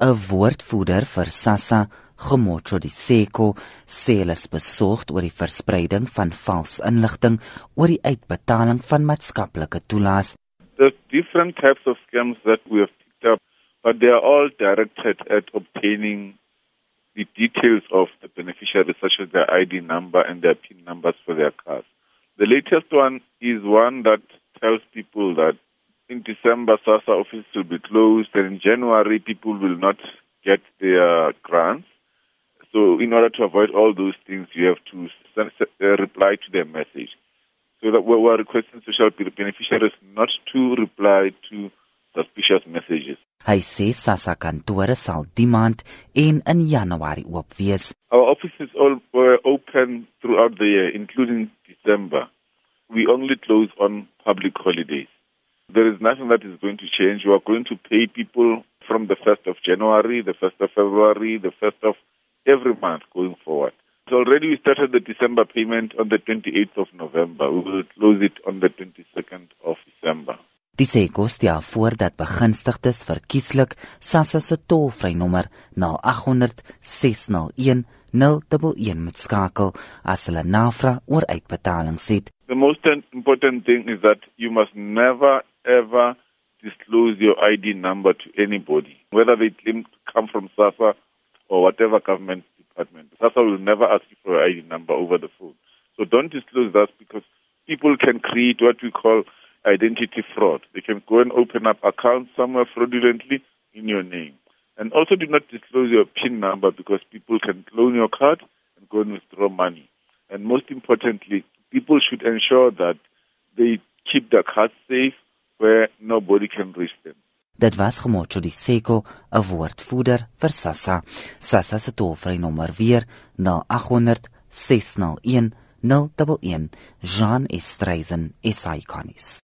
'n Woordvoerder vir SASSA, Gemocho Diseko, sê hulle is besorgd oor die verspreiding van vals inligting oor die uitbetaling van maatskaplike toelaas. There's different types of scams that we have picked up, but they are all directed at obtaining the details of the beneficiaries, such as their ID number and their PIN numbers for their cars. The latest one is one that tells people that in December, SASA offices will be closed, and in January, people will not get their grants. So, in order to avoid all those things, you have to send, uh, reply to their message. So, that we're requesting social beneficiaries not to reply to suspicious messages. Hy sê SASSA kantore sal die maand en in Januarie oop wees. Our offices all were open throughout the year including December. We only close on public holidays. There is nothing that is going to change. We are going to pay people from the 1st of January, the 1st of February, the 1st of every month going forward. So already we started the December payment on the 28th of November. We will close it on the 22nd of December. Die SECO stel voor dat begunstigdes verkieslik SASSA se tolvrynommer na 800 601 011 moet skakel as hulle navra oor uitbetalings het. The most important thing is that you must never ever disclose your ID number to anybody, whether they claim to come from SASSA or whatever government department. SASSA will never ask you for your ID number over the phone. So don't disclose that because people can create what we call identity fraud. They can go and open up accounts somewhere fraudulently in your name. And also do not disclose your PIN number because people can clone your card and go and withdraw money. And most importantly, people should ensure that they keep their cards safe where nobody can reach them. Dit was Gemocho die Seko, 'n woordvoerder vir SASSA. SASSA se tollvrynommer weer 0800 601 011 Jean Estreisen, SA Ikonis.